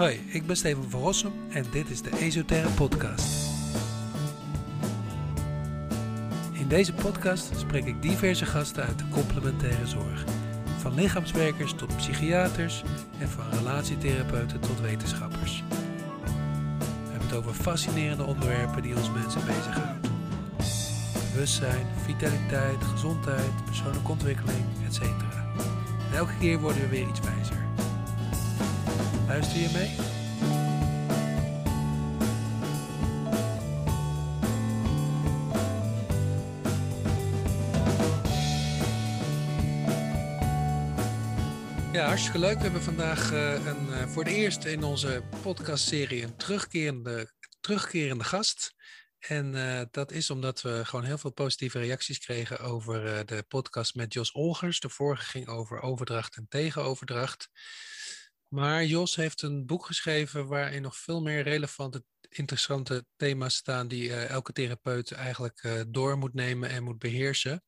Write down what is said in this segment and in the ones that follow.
Hoi, ik ben Steven van Rossum en dit is de Esoterre Podcast. In deze podcast spreek ik diverse gasten uit de complementaire zorg. Van lichaamswerkers tot psychiaters en van relatietherapeuten tot wetenschappers. We hebben het over fascinerende onderwerpen die ons mensen bezighouden. Bewustzijn, vitaliteit, gezondheid, persoonlijke ontwikkeling, etc. En elke keer worden we weer iets wijzer. Luister je mee? Ja, hartstikke leuk. We hebben vandaag uh, een, uh, voor het eerst in onze podcastserie een terugkerende, terugkerende gast. En uh, dat is omdat we gewoon heel veel positieve reacties kregen over de podcast met Jos Olgers. De vorige ging over overdracht en tegenoverdracht. Maar Jos heeft een boek geschreven waarin nog veel meer relevante, interessante thema's staan die uh, elke therapeut eigenlijk uh, door moet nemen en moet beheersen.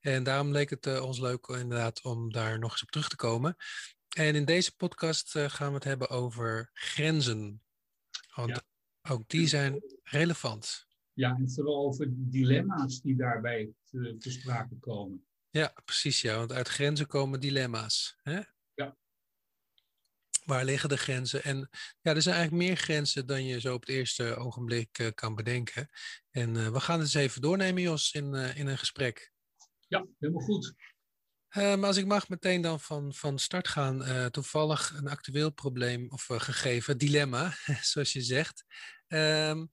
En daarom leek het uh, ons leuk inderdaad om daar nog eens op terug te komen. En in deze podcast gaan we het hebben over grenzen. Want ja. ook die zijn relevant. Ja, en vooral over dilemma's die daarbij te, te sprake komen. Ja, precies ja, want uit grenzen komen dilemma's. Hè? Waar liggen de grenzen? En ja, er zijn eigenlijk meer grenzen dan je zo op het eerste ogenblik uh, kan bedenken. En uh, we gaan het eens even doornemen, Jos, in, uh, in een gesprek. Ja, helemaal goed. maar als ik mag meteen dan van, van start gaan, toevallig een actueel probleem of gegeven, dilemma, zoals je zegt. Um,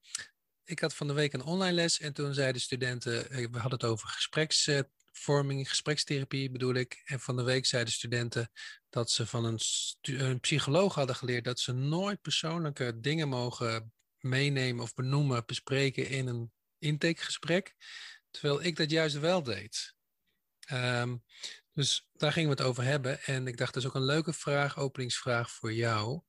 ik had van de week een online les en toen zeiden studenten, we hadden het over gespreks vorming, gesprekstherapie bedoel ik. En van de week zeiden studenten dat ze van een, psycholoog hadden geleerd dat ze nooit persoonlijke dingen mogen meenemen of benoemen, bespreken in een intakegesprek. Terwijl ik dat juist wel deed. Um, dus daar gingen we het over hebben. En ik dacht, dat is ook een leuke vraag, openingsvraag voor jou.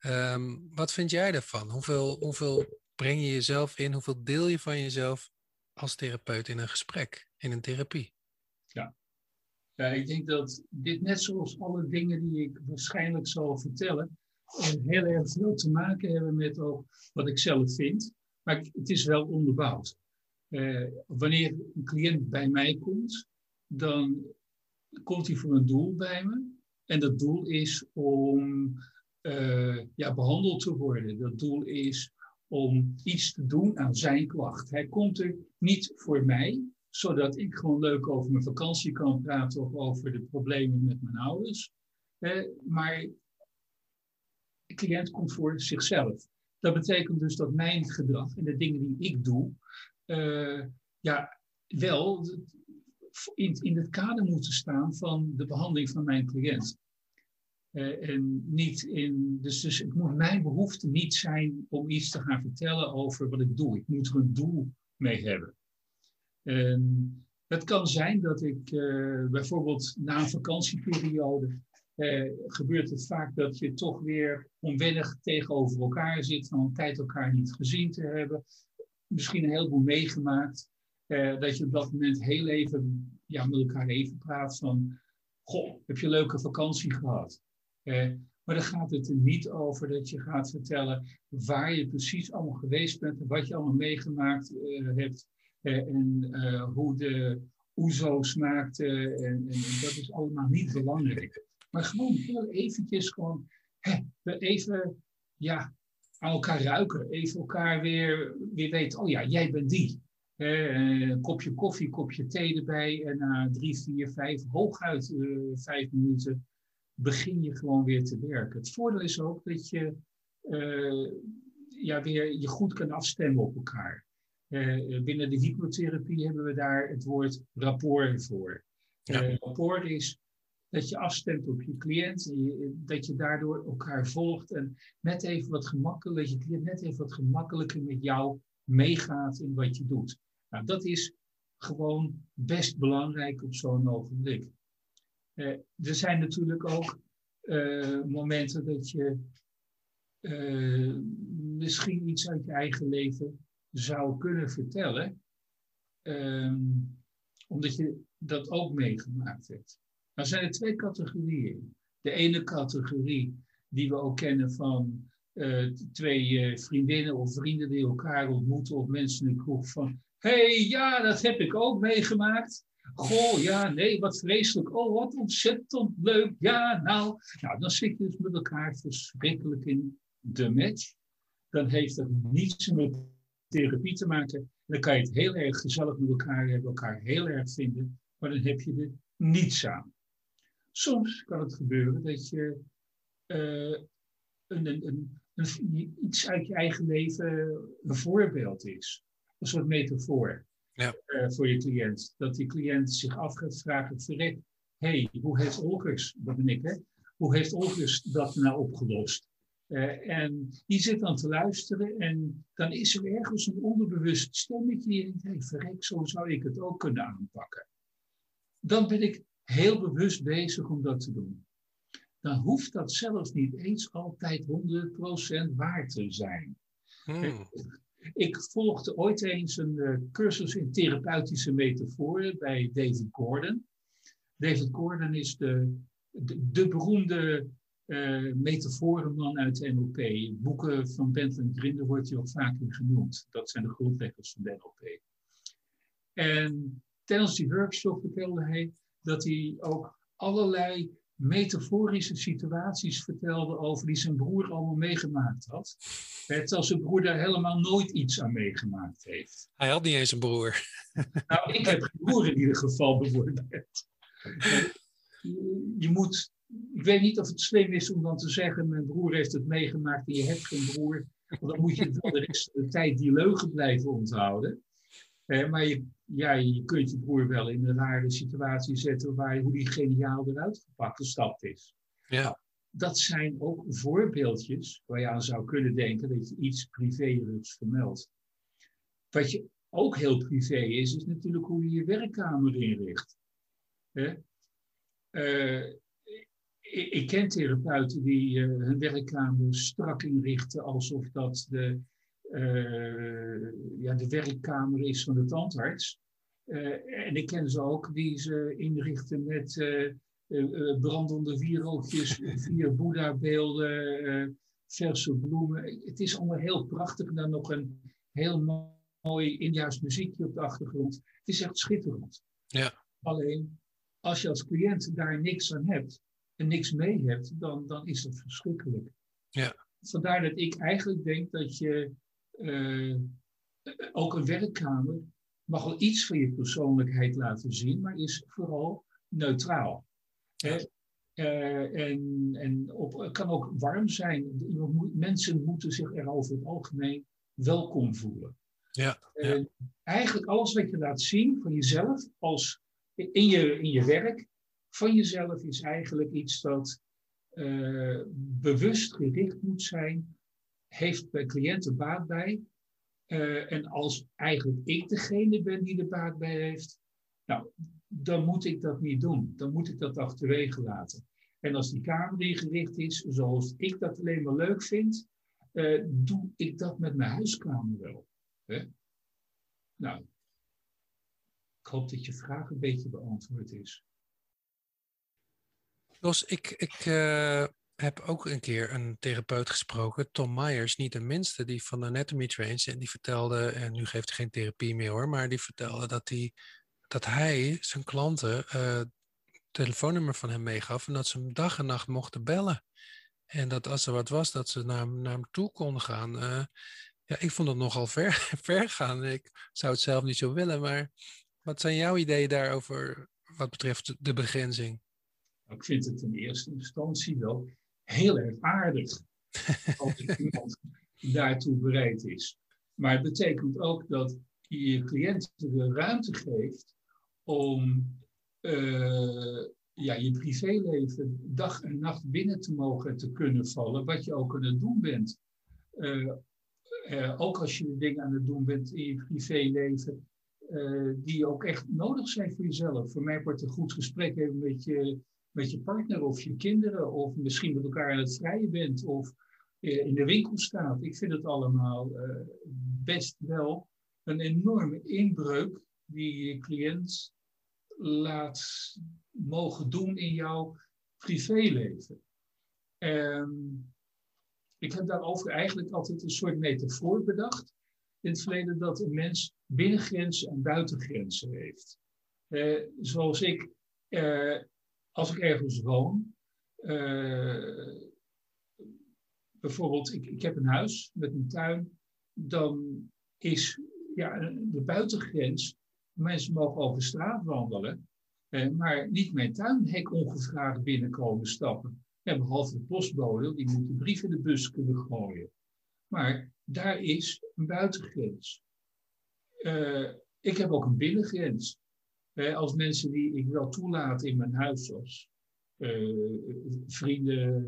Um, wat vind jij daarvan? Hoeveel, hoeveel breng je jezelf in? Hoeveel deel je van jezelf als therapeut in een gesprek, in een therapie? Ja. ik denk dat dit net zoals alle dingen die ik waarschijnlijk zal vertellen, heel erg veel te maken hebben met ook wat ik zelf vind. Maar het is wel onderbouwd. Uh, wanneer een cliënt bij mij komt, dan komt hij voor een doel bij me. En dat doel is om uh, ja, behandeld te worden. Dat doel is om iets te doen aan zijn klacht. Hij komt er niet voor mij, zodat ik gewoon leuk over mijn vakantie kan praten of over de problemen met mijn ouders. Eh, maar de cliënt komt voor zichzelf. Dat betekent dus dat mijn gedrag en de dingen die ik doe, uh, ja, wel in, in het kader moeten staan van de behandeling van mijn cliënt. Uh, en niet in, dus, dus het moet mijn behoefte niet zijn om iets te gaan vertellen over wat ik doe. Ik moet er een doel mee hebben. En het kan zijn dat ik uh, bijvoorbeeld na een vakantieperiode uh, gebeurt het vaak dat je toch weer onwennig tegenover elkaar zit, van een tijd elkaar niet gezien te hebben, misschien een heleboel meegemaakt, uh, dat je op dat moment heel even ja, met elkaar even praat van, goh, heb je een leuke vakantie gehad? maar dan gaat het er niet over dat je gaat vertellen waar je precies allemaal geweest bent en wat je allemaal meegemaakt hebt en uh, hoe de oezo smaakte. En, en, dat is allemaal niet belangrijk. Maar gewoon heel eventjes gewoon hè, even ja, aan elkaar ruiken. Even elkaar weer, weer weten, oh ja, jij bent die. Een kopje koffie, kopje thee erbij. En na drie, vier, vijf, hooguit vijf minuten begin je gewoon weer te werken. Het voordeel is ook dat je ja, weer je goed kan afstemmen op elkaar. Uh, binnen de hypnotherapie hebben we daar het woord rapport voor. Ja. Uh, rapport is dat je afstemt op je cliënt, en je, dat je daardoor elkaar volgt en net even wat gemakkelijker, je cliënt net even wat gemakkelijker met jou meegaat in wat je doet. Nou, dat is gewoon best belangrijk op zo'n ogenblik. Uh, er zijn natuurlijk ook momenten dat je misschien iets uit je eigen leven zou kunnen vertellen, um, omdat je dat ook meegemaakt hebt. Nou zijn er twee categorieën. De ene categorie die we ook kennen van twee vriendinnen of vrienden die elkaar ontmoeten of mensen in de kroeg van, hey, ja, dat heb ik ook meegemaakt. Goh, ja, nee, wat vreselijk. Oh, wat ontzettend leuk. Ja, nou. Nou, dan zit je dus met elkaar verschrikkelijk in de match. Dan heeft het niets met therapie te maken. Dan kan je het heel erg gezellig met elkaar hebben, elkaar heel erg vinden. Maar dan heb je er niets aan. Soms kan het gebeuren dat je uh, een, een, een, iets uit je eigen leven een voorbeeld is. Een soort metafoor ja. uh, voor je cliënt. Dat die cliënt zich af gaat vragen, verrek, hey, hoe heeft Olgers, dat ben ik hè, hoe heeft Olgers dat nou opgelost? Uh, en die zit dan te luisteren en dan is er ergens een onderbewust stemmetje die denkt, hey, verrek, zo zou ik het ook kunnen aanpakken. Dan ben ik heel bewust bezig om dat te doen. Dan hoeft dat zelfs niet eens altijd 100% waar te zijn. Hmm. Ik volgde ooit eens een uh, cursus in therapeutische metaforen bij David Gordon. David Gordon is de, de, de beroemde uh, metaforenman uit de NLP. Boeken van Bentham Grinder wordt hij ook vaak in genoemd. Dat zijn de grondleggers van de NLP. En tijdens die workshop vertelde hij dat hij ook allerlei metaforische situaties vertelde over die zijn broer allemaal meegemaakt had. Terwijl zijn broer daar helemaal nooit iets aan meegemaakt heeft. Hij had niet eens een broer. Nou, ik heb geen broer in ieder geval bijvoorbeeld. Je moet, ik weet niet of het slim is om dan te zeggen, mijn broer heeft het meegemaakt en je hebt geen broer. Want dan moet je wel de rest van de tijd die leugen blijven onthouden. Eh, maar je, ja, je kunt je broer wel in een rare situatie zetten waar hoe die geniaal eruit gepakt gestapt is. Ja. Dat zijn ook voorbeeldjes waar je aan zou kunnen denken dat je iets privérigs vermeldt. Wat je ook heel privé is, is natuurlijk hoe je je werkkamer inricht. Uh, ik, ik, ken therapeuten die uh, hun werkkamer strak inrichten alsof dat de uh, ja, de werkkamer is van de tandarts. Uh, en ik ken ze ook die ze inrichten met brandende wierookjes, vier Boeddha-beelden, verse bloemen. Het is allemaal heel prachtig. En dan nog een heel mooi Indiaas muziekje op de achtergrond. Het is echt schitterend. Ja. Alleen, als je als cliënt daar niks aan hebt en niks mee hebt, dan, dan is dat verschrikkelijk. Ja. Vandaar dat ik eigenlijk denk dat je uh, ook een werkkamer mag wel iets van je persoonlijkheid laten zien, maar is vooral neutraal. Hè? Uh, en en op, het kan ook warm zijn. Mensen moeten zich er over het algemeen welkom voelen. Ja, ja. eigenlijk alles wat je laat zien van jezelf, als in je, in je werk, van jezelf, is eigenlijk iets dat uh, bewust gericht moet zijn heeft bij cliënten baat bij. Uh, en als eigenlijk ik degene ben die er baat bij heeft, nou, dan moet ik dat niet doen. Dan moet ik dat achterwege laten. En als die kamer ingericht is zoals ik dat alleen maar leuk vind, uh, doe ik dat met mijn huiskamer wel. Hè? Nou, ik hoop dat je vraag een beetje beantwoord is. Jos, ik, ik uh, heb ook een keer een therapeut gesproken, Tom Myers, niet de minste, die van Anatomy Trains. En die vertelde, en nu geeft hij geen therapie meer hoor, maar die vertelde dat hij, dat hij zijn klanten uh, telefoonnummer van hem meegaf en dat ze hem dag en nacht mochten bellen. En dat als er wat was, dat ze naar, naar hem toe konden gaan. Uh, ja, ik vond dat nogal ver, ver gaan. Ik zou het zelf niet zo willen, maar wat zijn jouw ideeën daarover wat betreft de begrenzing? Ik vind het in eerste instantie wel heel erg aardig als iemand daartoe bereid is. Maar het betekent ook dat je je cliënt de ruimte geeft om uh, ja, je privéleven dag en nacht binnen te mogen te kunnen vallen, wat je ook aan het doen bent. Uh, uh, ook als je dingen aan het doen bent in je privéleven, die ook echt nodig zijn voor jezelf. Voor mij wordt een goed gesprek even met je met je partner of je kinderen, of misschien met elkaar aan het vrijen bent, of in de winkel staat. Ik vind het allemaal uh, best wel een enorme inbreuk die je cliënt laat mogen doen in jouw privéleven. Um, ik heb daarover eigenlijk altijd een soort metafoor bedacht. In het verleden dat een mens binnengrenzen en buitengrenzen heeft. Uh, zoals ik, als ik ergens woon, uh, bijvoorbeeld, ik, ik heb een huis met een tuin, dan is ja, de buitengrens, mensen mogen over straat wandelen, maar niet mijn tuinhek ongevraagd binnenkomen stappen. Ja, behalve de postbode, die moet de brief in de bus kunnen gooien. Maar daar is een buitengrens. Uh, ik heb ook een binnengrens. Uh, als mensen die ik wel toelaat in mijn huis, zoals uh, vrienden,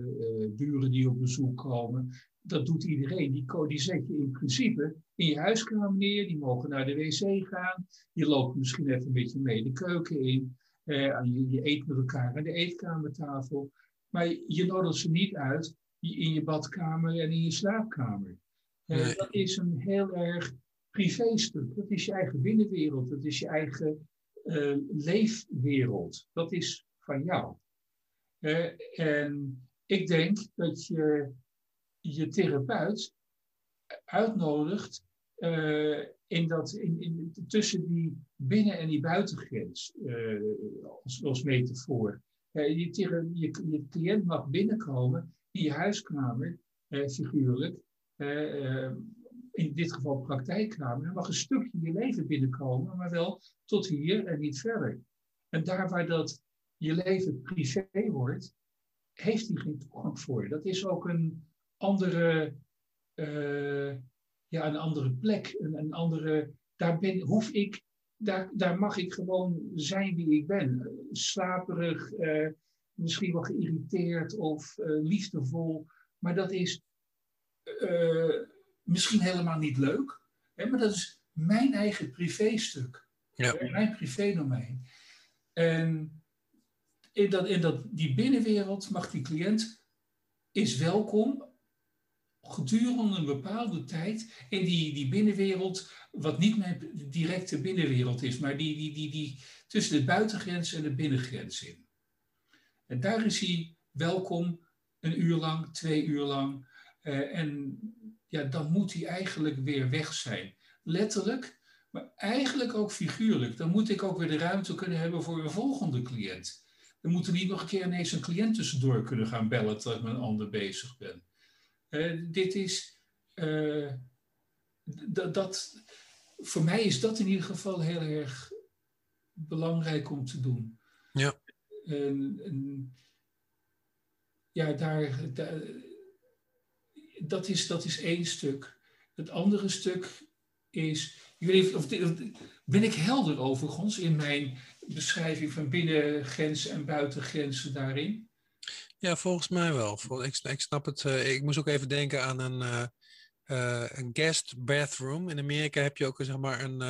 buren die op bezoek komen, dat doet iedereen. Die, die zet je in principe in je huiskamer neer, die mogen naar de wc gaan, je loopt misschien even een beetje mee de keuken in, je, je eet met elkaar aan de eetkamertafel. Maar je nodigt ze niet uit in je badkamer en in je slaapkamer. Dat is een heel erg privéstuk. Dat is je eigen binnenwereld. Dat is je eigen uh, leefwereld. Dat is van jou. Uh, en ik denk dat je je therapeut uitnodigt in dat, in, in, tussen die binnen- en die buitengrens, als, als metafoor. Je, je, je, cliënt mag binnenkomen in je huiskamer, eh, figuurlijk, eh, in dit geval praktijkkamer, er mag een stukje je leven binnenkomen, maar wel tot hier en niet verder. En daar waar dat je leven privé wordt, heeft hij geen toegang voor. Dat is ook een andere, uh, ja, een andere plek, een, een andere, daar ben, hoef ik daar, daar mag ik gewoon zijn wie ik ben. Slaperig, uh, misschien wel geïrriteerd of uh, liefdevol. Maar dat is misschien helemaal niet leuk. Hè, maar dat is mijn eigen privéstuk. Ja. Mijn privédomein. En in, dat, in dat, die binnenwereld mag die cliënt is welkom gedurende een bepaalde tijd in die, die binnenwereld, wat niet mijn directe binnenwereld is, maar die, die, die, die tussen de buitengrens en de binnengrens in. En daar is hij welkom een uur lang, twee uur lang. Uh, en ja, dan moet hij eigenlijk weer weg zijn. Letterlijk, maar eigenlijk ook figuurlijk. Dan moet ik ook weer de ruimte kunnen hebben voor een volgende cliënt. Dan moet er niet nog een keer ineens een cliënt tussendoor kunnen gaan bellen terwijl ik met een ander bezig ben. Uh, dit is, uh, dat, voor mij is dat in ieder geval heel erg belangrijk om te doen. Ja. En, en, ja, daar, daar, dat, is, dat is één stuk. Het andere stuk is, ik of, ben ik helder overigens in mijn beschrijving van binnengrenzen en buitengrenzen daarin? Ja, volgens mij wel. Ik, ik snap het. Uh, ik moest ook even denken aan een, uh, uh, een guest bathroom. In Amerika heb je ook zeg maar, een,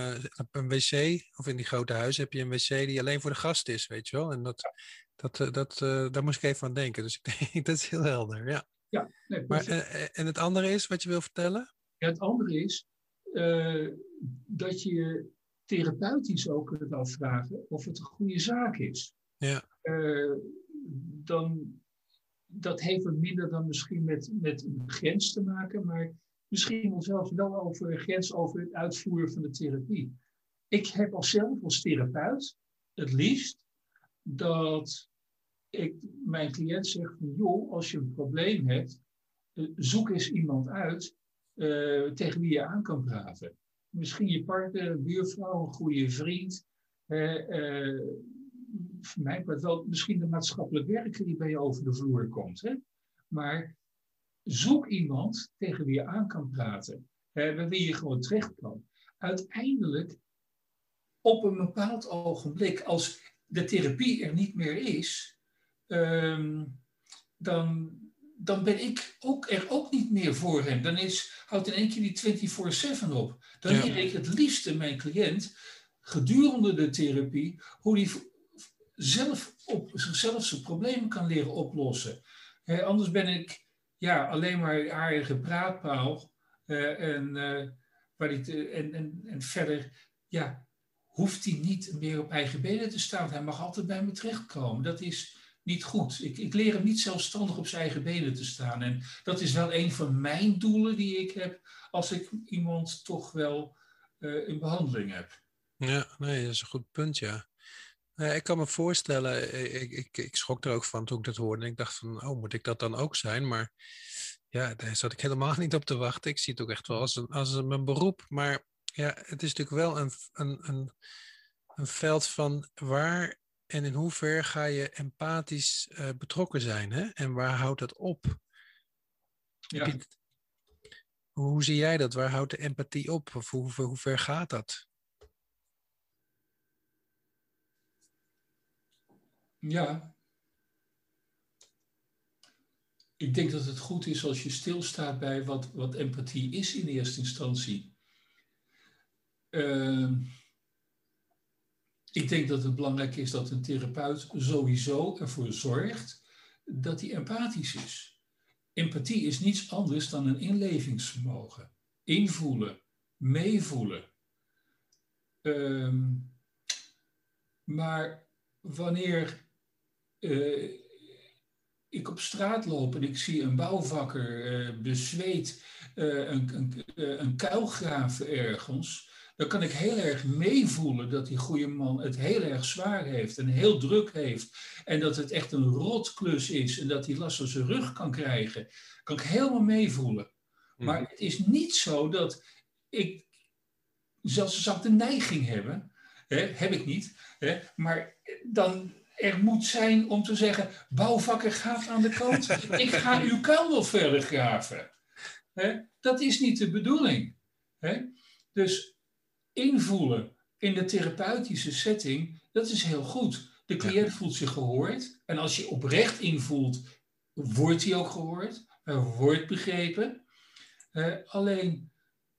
een wc, of in die grote huizen heb je een wc die alleen voor de gast is, weet je wel. En dat, dat, dat, daar moest ik even aan denken. Dus ik denk, dat is heel helder, ja. Ja nee, maar, en het andere is wat je wil vertellen? Ja, het andere is dat je therapeutisch ook kunt afvragen of het een goede zaak is. Ja. dan dat heeft wat minder dan misschien met, met een grens te maken, maar misschien wel zelfs wel over een grens over het uitvoeren van de therapie. Ik heb als zelf als therapeut het liefst dat ik mijn cliënt zeg van joh, als je een probleem hebt, eh, zoek eens iemand uit uh, tegen wie je aan kan praten. Misschien je partner, buurvrouw, een goede vriend. Uh, mij maar wel misschien de maatschappelijk werker die bij je over de vloer komt. Hè? Maar zoek iemand tegen wie je aan kan praten, hè, wie je gewoon terecht kan. Uiteindelijk, op een bepaald ogenblik, als de therapie er niet meer is, um, dan, dan ben ik ook er ook niet meer voor hem. Dan is, houdt in één keer die 24-7 op. Dan leer ik het liefste mijn cliënt gedurende de therapie hoe die zelf op zichzelf zijn problemen kan leren oplossen. anders ben ik ja, alleen maar aardige praatpaal. Uh, en, uh, waar die en, en, en verder ja, hoeft hij niet meer op eigen benen te staan. Hij mag altijd bij me terechtkomen. Dat is niet goed. Ik, ik leer hem niet zelfstandig op zijn eigen benen te staan. En dat is wel een van mijn doelen die ik heb als ik iemand toch wel uh, in behandeling heb. Ja, nee, dat is een goed punt, ja. ik kan me voorstellen, eh, ik, ik, ik schrok er ook van toen ik dat hoorde. En ik dacht van, oh, moet ik dat dan ook zijn? Maar ja, daar zat ik helemaal niet op te wachten. Ik zie het ook echt wel als, een, als een, mijn beroep. Maar ja, het is natuurlijk wel een, een, een, een veld van waar en in hoeverre ga je empathisch uh, betrokken zijn? Hè? En waar houdt dat op? Ja. hoe zie jij dat? Waar houdt de empathie op? Of hoe, hoe ver gaat dat? Ja. Ik denk dat het goed is als je stilstaat bij wat, wat empathie is in eerste instantie. Uh, ik denk dat het belangrijk is dat een therapeut sowieso ervoor zorgt dat hij empathisch is. Empathie is niets anders dan een inlevingsvermogen. Invoelen, meevoelen. Um, maar wanneer uh, ik op straat loop en ik zie een bouwvakker uh, bezweet uh, een, een, een kuil graven ergens, dan kan ik heel erg meevoelen dat die goede man het heel erg zwaar heeft en heel druk heeft. En dat het echt een rotklus is en dat hij last van zijn rug kan krijgen. Kan ik helemaal meevoelen. Mhm. Maar het is niet zo dat ik, zelfs zou ik de neiging hebben, hè, heb ik niet, hè, maar dan er moet zijn om te zeggen, bouwvakker gaat aan de kant, ik ga uw kuil nog verder graven. Hè? Dat is niet de bedoeling. Hè? Dus invoelen in de therapeutische setting, dat is heel goed. De cliënt voelt zich gehoord. En als je oprecht invoelt, wordt hij ook gehoord. wordt begrepen. Uh, alleen,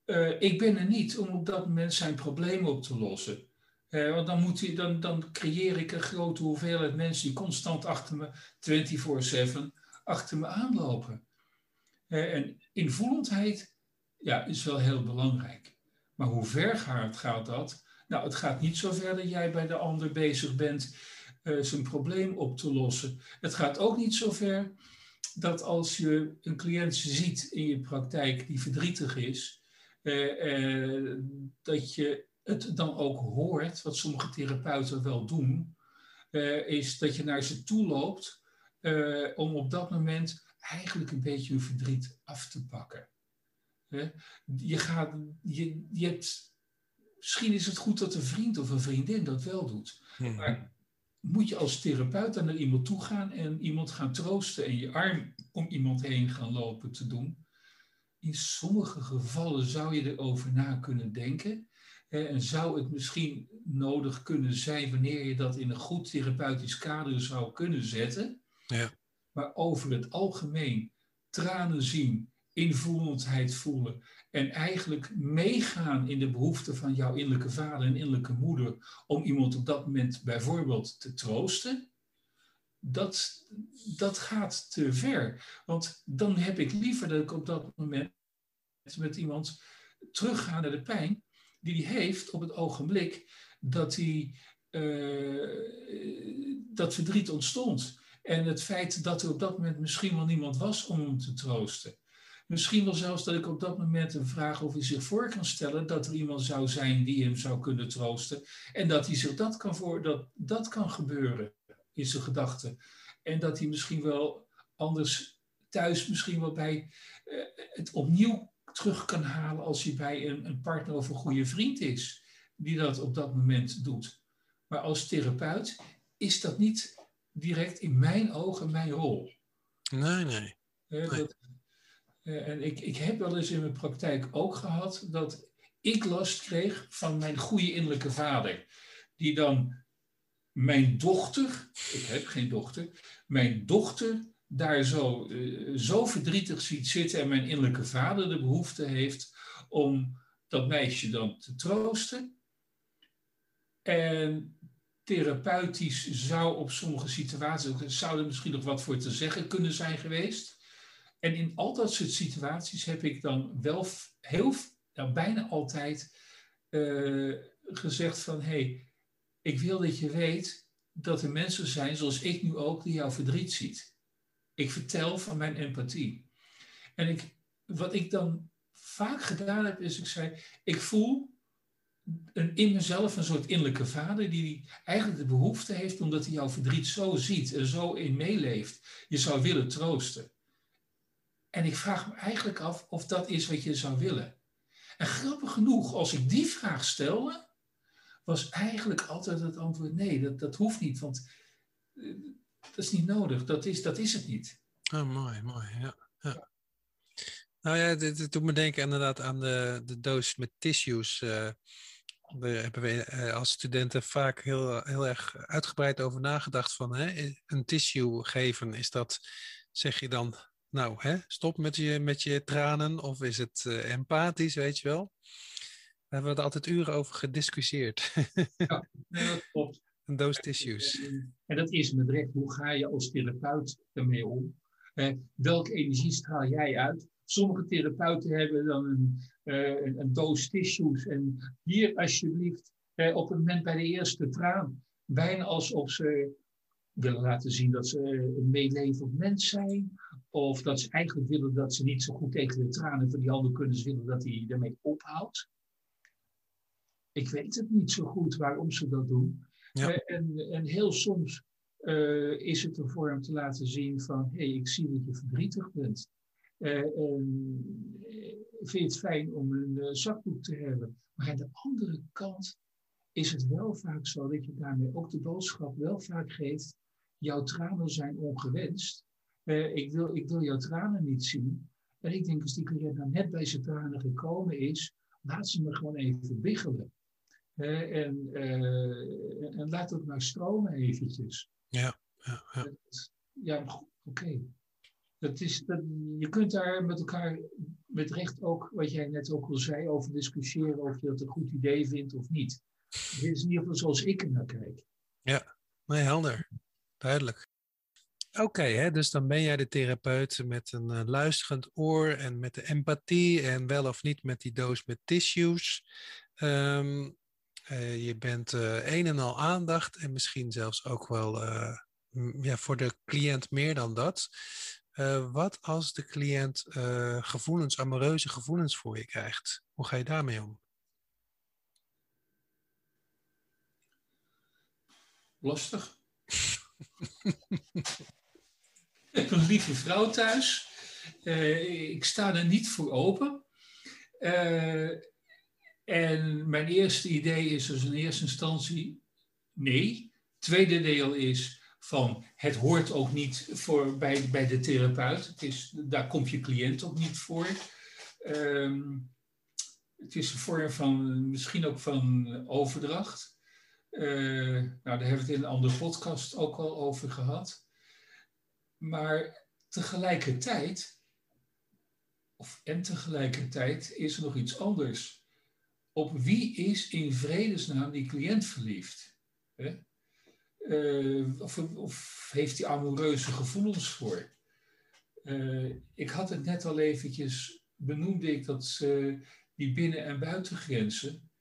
uh, ik ben er niet om op dat moment zijn problemen op te lossen. Uh, want dan, moet hij, dan, dan creëer ik een grote hoeveelheid mensen die constant achter me, 24-7, achter me aanlopen. en invoelendheid ja, is wel heel belangrijk. Maar hoe ver gaat, dat? Nou, het gaat niet zo ver dat jij bij de ander bezig bent uh, zijn probleem op te lossen. Het gaat ook niet zo ver dat als je een cliënt ziet in je praktijk die verdrietig is, uh, uh, dat je het dan ook hoort, wat sommige therapeuten wel doen, is dat je naar ze toe loopt om op dat moment eigenlijk een beetje hun verdriet af te pakken. Je gaat, je, je hebt, misschien is het goed dat een vriend of een vriendin dat wel doet. Maar moet je als therapeut dan naar iemand toe gaan en iemand gaan troosten en je arm om iemand heen gaan lopen te doen? In sommige gevallen zou je erover na kunnen denken. En zou het misschien nodig kunnen zijn wanneer je dat in een goed therapeutisch kader zou kunnen zetten. Ja. Maar over het algemeen tranen zien invoelendheid voelen en eigenlijk meegaan in de behoeften van jouw innerlijke vader en innerlijke moeder om iemand op dat moment bijvoorbeeld te troosten, dat, dat gaat te ver. Want dan heb ik liever dat ik op dat moment met iemand terugga naar de pijn die hij heeft op het ogenblik dat hij uh, dat verdriet ontstond. En het feit dat er op dat moment misschien wel niemand was om hem te troosten. Misschien wel zelfs dat ik op dat moment een vraag of hij zich voor kan stellen dat er iemand zou zijn die hem zou kunnen troosten. En dat hij zich dat kan voor, dat, dat kan gebeuren in zijn gedachten. En dat hij misschien wel anders thuis misschien wel bij uh, het opnieuw terug kan halen als hij bij een, een partner of een goede vriend is, die dat op dat moment doet. Maar als therapeut is dat niet direct in mijn ogen mijn rol. Nee, nee. nee. Eh, en ik, ik heb wel eens in mijn praktijk ook gehad dat ik last kreeg van mijn goede innerlijke vader. Die dan mijn dochter, ik heb geen dochter, mijn dochter daar zo, uh, zo verdrietig ziet zitten en mijn innerlijke vader de behoefte heeft om dat meisje dan te troosten. En therapeutisch zou op sommige situaties, zou er misschien nog wat voor te zeggen kunnen zijn geweest. En in al dat soort situaties heb ik dan wel heel, nou, bijna altijd uh, gezegd van, hé, hey, ik wil dat je weet dat er mensen zijn, zoals ik nu ook, die jouw verdriet ziet. Ik vertel van mijn empathie. En ik, wat ik dan vaak gedaan heb, is ik zei, ik voel een, in mezelf een soort innerlijke vader die eigenlijk de behoefte heeft, omdat hij jouw verdriet zo ziet en zo in meeleeft, je zou willen troosten. En ik vraag me eigenlijk af of dat is wat je zou willen. En grappig genoeg, als ik die vraag stelde, was eigenlijk altijd het antwoord nee, dat, dat hoeft niet, want eh, dat is niet nodig, dat is, dat is het niet. Oh, mooi, mooi, ja. ja. Nou ja, dit, doet me denken inderdaad aan de, de doos met tissues. Uh, daar hebben we eh, als studenten vaak heel, heel erg uitgebreid over nagedacht van hè, een tissue geven, is dat, zeg je dan, nou, hè, stop met je, met je tranen of is het uh, empathisch, weet je wel? Daar hebben we er altijd uren over gediscussieerd. Ja, dat klopt. Een doos tissues. En dat is met recht, hoe ga je als therapeut ermee om? Eh, welke energie straal jij uit? Sommige therapeuten hebben dan een, uh, een, doos tissues. En hier alsjeblieft, uh, op het moment bij de eerste traan, bijna alsof ze willen laten zien dat ze een meelevend mens zijn. Of dat ze eigenlijk willen dat ze niet zo goed tegen de tranen van die ander kunnen. Ze willen dat hij ermee ophoudt. Ik weet het niet zo goed waarom ze dat doen. Ja. Uh, en, en heel soms uh, is het ervoor om te laten zien van, hé, hey, ik zie dat je verdrietig bent. Uh, vind je het fijn om een zakdoek te hebben. Maar aan de andere kant is het wel vaak zo dat je daarmee ook de boodschap wel vaak geeft, jouw tranen zijn ongewenst. Ik, wil, ik wil jouw tranen niet zien. En ik denk als die cliënt nou net bij zijn tranen gekomen is, laat ze me gewoon even biggelen. en, en laat het maar stromen eventjes. Ja, ja, ja. ja oké. Okay. Dat is, dat, je kunt daar met elkaar met recht ook, wat jij net ook al zei, over discussiëren of je dat een goed idee vindt of niet. Dit is in ieder geval zoals ik er naar kijk. Ja, nee, helder. Duidelijk. Oké, dus dan ben jij de therapeut met een uh, luisterend oor en met de empathie en wel of niet met die doos met tissues. Um, uh, je bent uh, een en al aandacht en misschien zelfs ook wel ja, voor de cliënt meer dan dat. wat als de cliënt gevoelens, amoureuze gevoelens voor je krijgt? Hoe ga je daarmee om? Lastig. een lieve vrouw thuis. ik sta er niet voor open. En mijn eerste idee is dus in eerste instantie nee. Tweede deel is van het hoort ook niet voor, bij, bij de therapeut. Het is, daar komt je cliënt ook niet voor. Um, het is een vorm van misschien ook van overdracht. Uh, nou, daar hebben we het in een andere podcast ook al over gehad. Maar tegelijkertijd, of en tegelijkertijd, is er nog iets anders op wie is in vredesnaam die cliënt verliefd? Hè? Uh, of, of, heeft hij amoureuze gevoelens voor? Uh, ik had het net al eventjes, benoemde ik dat die binnen- en buitengrenzen.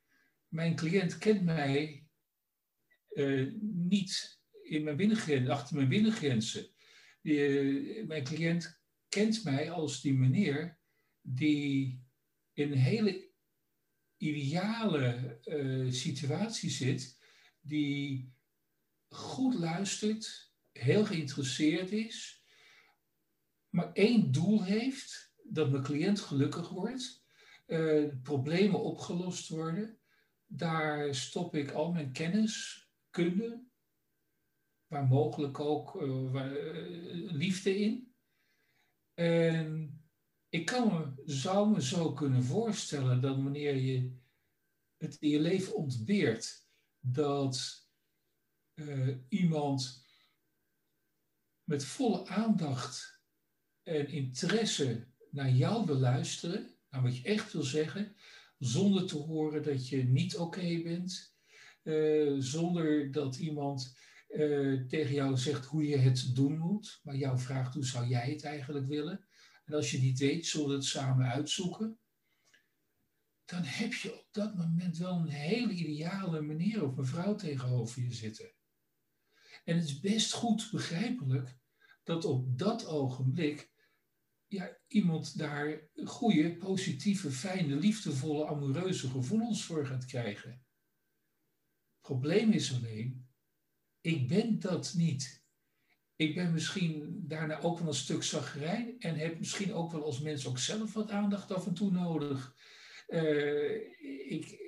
Mijn cliënt kent mij niet in mijn binnengrenzen, achter mijn binnengrenzen. Die, mijn cliënt kent mij als die meneer die in een hele ideale uh, situatie zit, die goed luistert, heel geïnteresseerd is, maar één doel heeft, dat mijn cliënt gelukkig wordt, uh, problemen opgelost worden. Daar stop ik al mijn kennis, kunde, waar mogelijk ook uh, waar, liefde in. En ik kan zou me zo kunnen voorstellen dat wanneer je het in je leven ontbeert, dat uh, iemand met volle aandacht en interesse naar jou wil luisteren, naar wat je echt wil zeggen, zonder te horen dat je niet oké bent, zonder dat iemand uh, tegen jou zegt hoe je het doen moet, maar jou vraagt hoe zou jij het eigenlijk willen. En als je niet weet, zullen we het samen uitzoeken. Dan heb je op dat moment wel een hele ideale meneer of mevrouw tegenover je zitten. En het is best goed begrijpelijk dat op dat ogenblik ja, iemand daar goede, positieve, fijne, liefdevolle, amoureuze gevoelens voor gaat krijgen. Het probleem is alleen, ik ben dat niet. Ik ben misschien daarna ook wel een stuk zagrijn en heb misschien ook wel als mens ook zelf wat aandacht af en toe nodig. Uh, ik,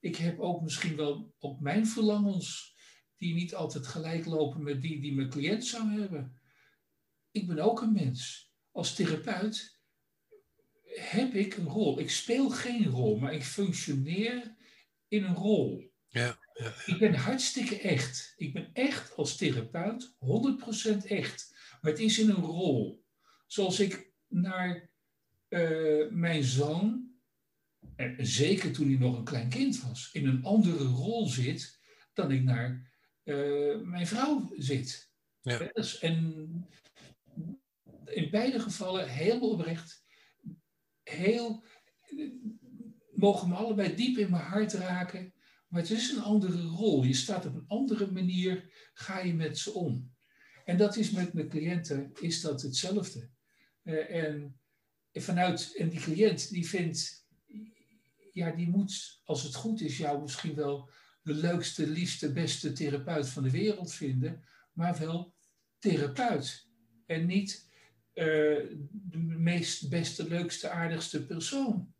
ik heb ook misschien wel op mijn verlangens, die niet altijd gelijk lopen met die die mijn cliënt zou hebben. Ik ben ook een mens. Als therapeut heb ik een rol. Ik speel geen rol, maar ik functioneer in een rol. Ja, ja, Ik ben hartstikke echt. Ik ben echt als therapeut 100% echt. Maar het is in een rol. Zoals ik naar uh, mijn zoon en zeker toen hij nog een klein kind was, in een andere rol zit dan ik naar uh, mijn vrouw zit. Ja. En in beide gevallen heel oprecht, heel, mogen me allebei diep in mijn hart raken, maar het is een andere rol. Je staat op een andere manier, ga je met ze om. En dat is met mijn cliënten, is dat hetzelfde. Uh, en vanuit, en die cliënt die vindt ja, die moet, als het goed is, jou misschien wel de leukste, liefste, beste therapeut van de wereld vinden, maar wel therapeut. En niet uh, de meest beste, leukste, aardigste persoon.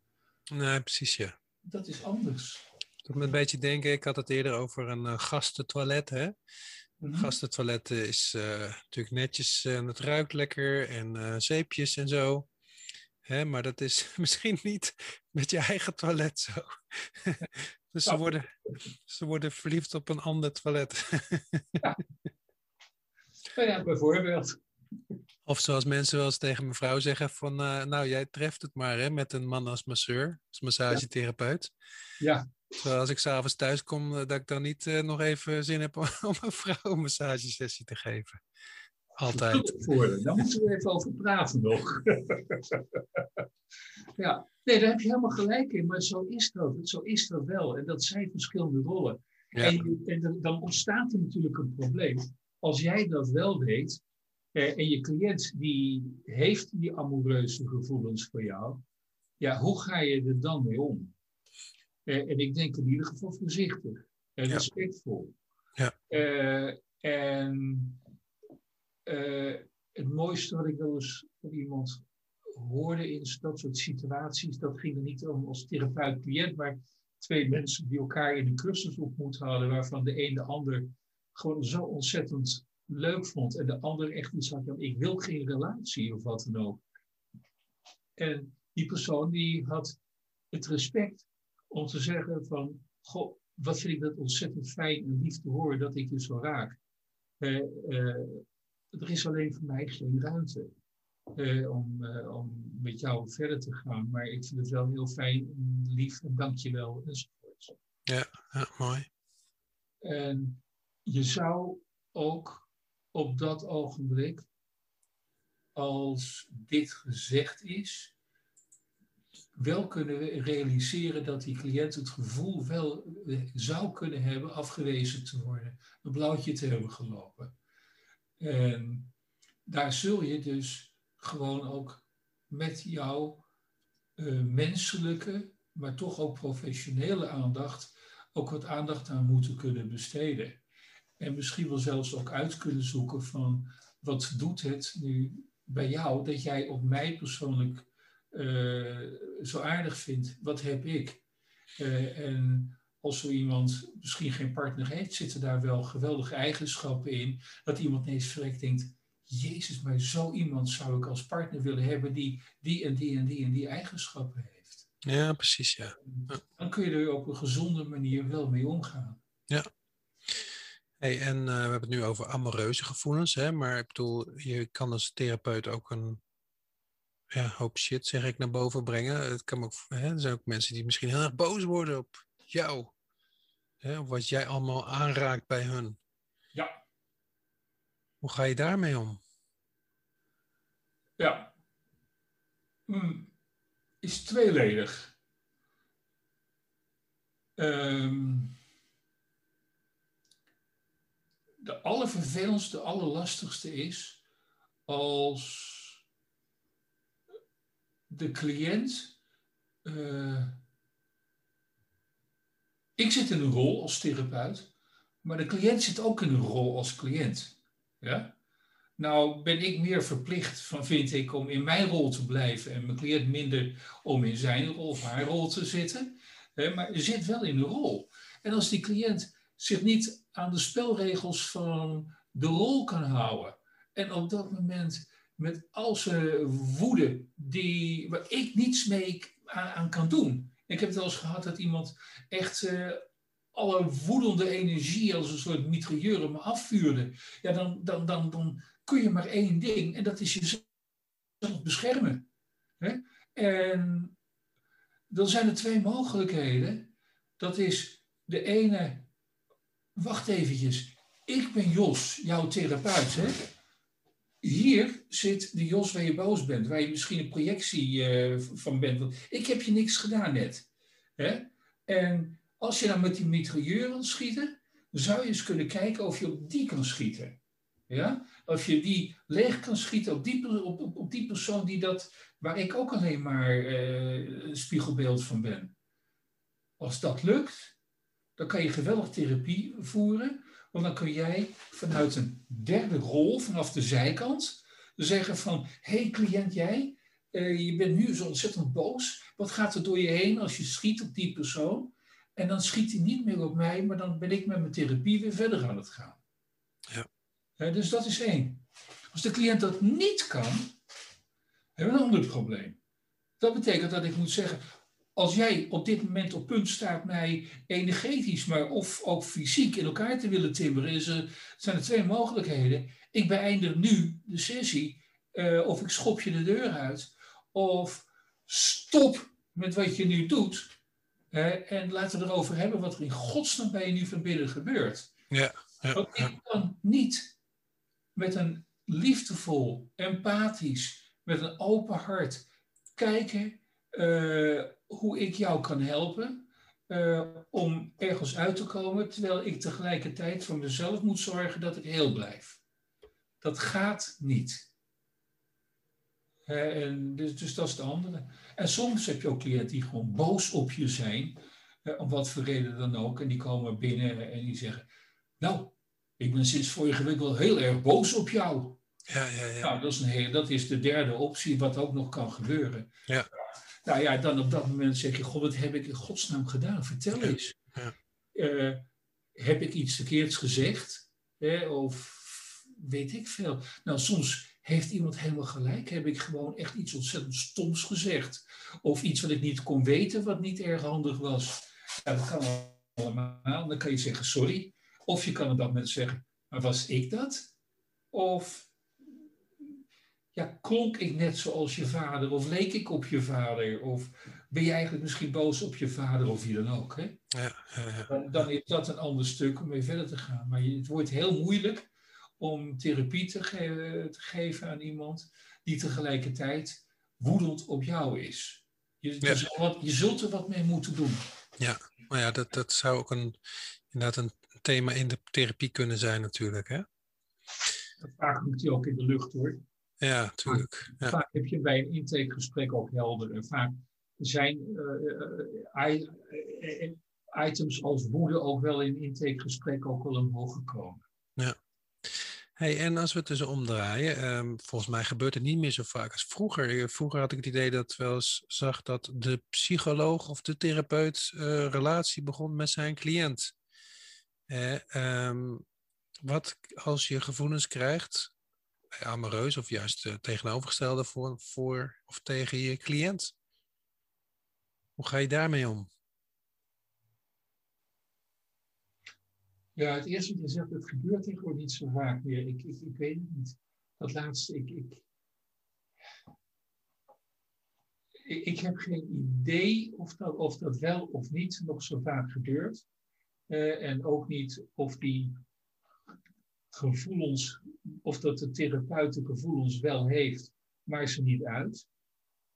Nee, precies, ja. Dat is anders. Dat me een beetje denken, ik had het eerder over een uh, gastentoilet, hè. Een Mhm. gastentoilet is uh, natuurlijk netjes en het ruikt lekker en zeepjes en zo. Hè, maar dat is misschien niet met je eigen toilet zo. dus ze worden, ze worden verliefd op een ander toilet. ja. Nou ja, bijvoorbeeld. Of zoals mensen wel eens tegen mijn vrouw zeggen van... Uh, nou, jij treft het maar hè, met een man als masseur, als massagetherapeut. Ja. Terwijl als ik s'avonds thuis kom, dat ik dan niet uh, nog even zin heb om, om een vrouw een massagesessie te geven. Altijd. Daar moeten we even over praten nog. ja, nee, daar heb je helemaal gelijk in. Maar zo is dat. Zo is dat wel. En dat zijn verschillende rollen. Ja. En, en, dan ontstaat er natuurlijk een probleem. Als jij dat wel weet. Eh, en je cliënt die heeft die amoureuze gevoelens voor jou. Ja, hoe ga je er dan mee om? Eh, en ik denk in ieder geval voorzichtig. En Ja. respectvol. Ja. Eh, en uh, het mooiste wat ik wel eens van iemand hoorde in dat soort situaties, dat ging er niet om als therapeut-cliënt, maar twee mensen die elkaar in een cursus ontmoet hadden, waarvan de een de ander gewoon zo ontzettend leuk vond en de ander echt iets had van ik wil geen relatie of wat dan ook. En die persoon die had het respect om te zeggen van, goh, wat vind ik dat ontzettend fijn en lief te horen dat ik je zo raak. Uh, uh, er is alleen voor mij geen ruimte uh, om, om met jou verder te gaan. Maar ik vind het wel heel fijn, lief en dank je wel enzovoort. Ja, ja, mooi. En je zou ook op dat ogenblik, als dit gezegd is, wel kunnen realiseren dat die cliënt het gevoel wel uh, zou kunnen hebben afgewezen te worden, een blauwtje te hebben gelopen. En daar zul je dus gewoon ook met jouw uh, menselijke, maar toch ook professionele aandacht, ook wat aandacht aan moeten kunnen besteden. En misschien wel zelfs ook uit kunnen zoeken van wat doet het nu bij jou dat jij op mij persoonlijk zo aardig vindt. Wat heb ik? Uh, en als zo iemand misschien geen partner heeft, zitten daar wel geweldige eigenschappen in. Dat iemand ineens verrekt denkt, Jezus, maar zo iemand zou ik als partner willen hebben die die en die en die en die eigenschappen heeft. Ja, precies, ja. ja. Dan kun je er op een gezonde manier wel mee omgaan. Ja. Hey, en uh, we hebben het nu over amoureuze gevoelens, hè? maar ik bedoel, je kan als therapeut ook een ja, hoop shit, zeg ik, naar boven brengen. Het kan ook, hè, er zijn ook mensen die misschien heel erg boos worden op jou. Hè, wat jij allemaal aanraakt bij hun. Ja. Hoe ga je daarmee om? Ja. Hmm. Is tweeledig. Um, de allervervelendste, allerlastigste is als de cliënt. Uh, ik zit in een rol als therapeut, maar de cliënt zit ook in een rol als cliënt. Ja? Nou ben ik meer verplicht, van, vind ik, om in mijn rol te blijven en mijn cliënt minder om in zijn rol of haar rol te zitten. Maar je zit wel in een rol. En als die cliënt zich niet aan de spelregels van de rol kan houden en op dat moment met al zijn woede, die, waar ik niets mee aan, kan doen. Ik heb het wel eens gehad dat iemand echt uh, alle woedende energie als een soort mitrailleur me afvuurde. Ja, dan, dan, dan, dan kun je maar één ding en dat is jezelf beschermen. Hè? En dan zijn er twee mogelijkheden. Dat is de ene, wacht eventjes, ik ben Jos, jouw therapeut. Hè? Hier zit de Jos waar je boos bent, waar je misschien een projectie uh, van bent. Ik heb je niks gedaan net. Hè? En als je dan met die mitrailleur wil schieten, zou je eens kunnen kijken of je op die kan schieten. Ja? Of je die leeg kan schieten op die, op, op, die persoon die dat, waar ik ook alleen maar uh, een spiegelbeeld van ben. Als dat lukt, dan kan je geweldig therapie voeren. Want dan kun jij vanuit een derde rol, vanaf de zijkant, zeggen van... Hé hey, cliënt, jij, uh, je bent nu zo ontzettend boos. Wat gaat er door je heen als je schiet op die persoon? En dan schiet hij niet meer op mij, maar dan ben ik met mijn therapie weer verder aan het gaan. Ja. Uh, dus dat is één. Als de cliënt dat niet kan, hebben we een ander probleem. Dat betekent dat ik moet zeggen, als jij op dit moment op punt staat mij energetisch, maar of ook fysiek in elkaar te willen timmeren, is er, zijn er twee mogelijkheden. Ik beëindig nu de sessie, uh, of ik schop je de deur uit, of stop met wat je nu doet. en laten we erover hebben wat er in godsnaam bij je nu van binnen gebeurt. Ja, ja, Want ik kan niet met een liefdevol, empathisch, met een open hart kijken uh, hoe ik jou kan helpen uh, om ergens uit te komen, terwijl ik tegelijkertijd voor mezelf moet zorgen dat ik heel blijf. Dat gaat niet. Uh, en dus, dus, dat is de andere. En soms heb je ook cliënten die gewoon boos op je zijn, om wat voor reden dan ook, en die komen binnen en die zeggen: Nou, ik ben sinds vorige week wel heel erg boos op jou. Ja, ja, ja. Nou, dat is, een dat is de derde optie, wat ook nog kan gebeuren. Ja. Nou ja, dan op dat moment zeg je, god, wat heb ik in godsnaam gedaan? Vertel eens. Ja. Uh, heb ik iets verkeerds gezegd? Of weet ik veel. Nou, soms heeft iemand helemaal gelijk. Heb ik gewoon echt iets ontzettend stoms gezegd. Of iets wat ik niet kon weten, wat niet erg handig was. Ja, dat kan allemaal. Dan kan je zeggen sorry. Of je kan op dat moment zeggen, maar was ik dat? Of ja, klonk ik net zoals je vader? Of leek ik op je vader? Of ben je eigenlijk misschien boos op je vader of wie dan ook? Hè? Ja, ja, ja. Dan, dan, is dat een ander stuk om mee verder te gaan. Maar het wordt heel moeilijk om therapie te, te, geven aan iemand die tegelijkertijd woedend op jou is. Je, je, wat, je zult er wat mee moeten doen. Ja, maar ja, dat, dat zou ook een, inderdaad een thema in de therapie kunnen zijn natuurlijk. Hè? Dat vraag moet je ook in de lucht hoor. Ja, natuurlijk. Ja. Vaak heb je bij een intakegesprek ook helder. En vaak zijn uh, uh, items als woede ook wel in intakegesprek ook wel omhoog gekomen. Ja. Hey, en als we het dus omdraaien, um, volgens mij gebeurt het niet meer zo vaak als vroeger. Vroeger had ik het idee dat ik wel eens zag dat de psycholoog of de therapeut uh, relatie begon met zijn cliënt. Um, wat als je gevoelens krijgt amoreus of juist uh, tegenovergestelde voor, voor of tegen je cliënt? Hoe ga je daarmee om? Ja, het eerste wat je zegt, het gebeurt tegenwoordig niet zo vaak meer. Ik, ik, ik weet het niet. Dat laatste, ik, ik, ik heb geen idee of dat, of dat wel of niet nog zo vaak gebeurt. Uh, en ook niet of die gevoelens, of dat de therapeut de gevoelens wel heeft, maar ze niet uit.